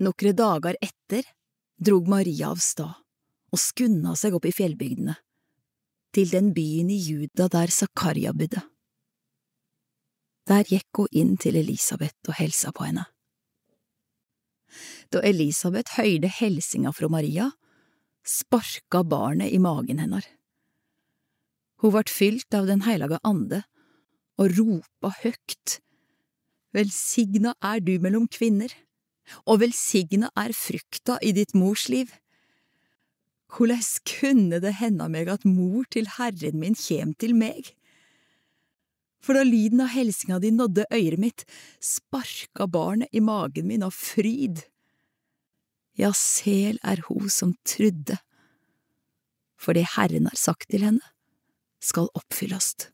Nokre dager etter drog Maria av stad og skunda seg opp i fjellbygdene, til den byen i Juda der Zakaria bodde. Der gikk hun inn til Elisabeth og helsa på henne. Da Elisabeth høyrde helsinga fra Maria, sparka barnet i magen hennes. Hun vart fylt av Den heilage ande og ropa høgt, Velsigna er du mellom kvinner, og velsigna er frukta i ditt mors liv. Korleis kunne det henda meg at mor til Herren min kjem til meg? For da lyden av helsinga di nådde øyret mitt, sparka barnet i magen min av fryd. Ja, sel er ho som trudde, for det Herren har sagt til henne, skal oppfyllast.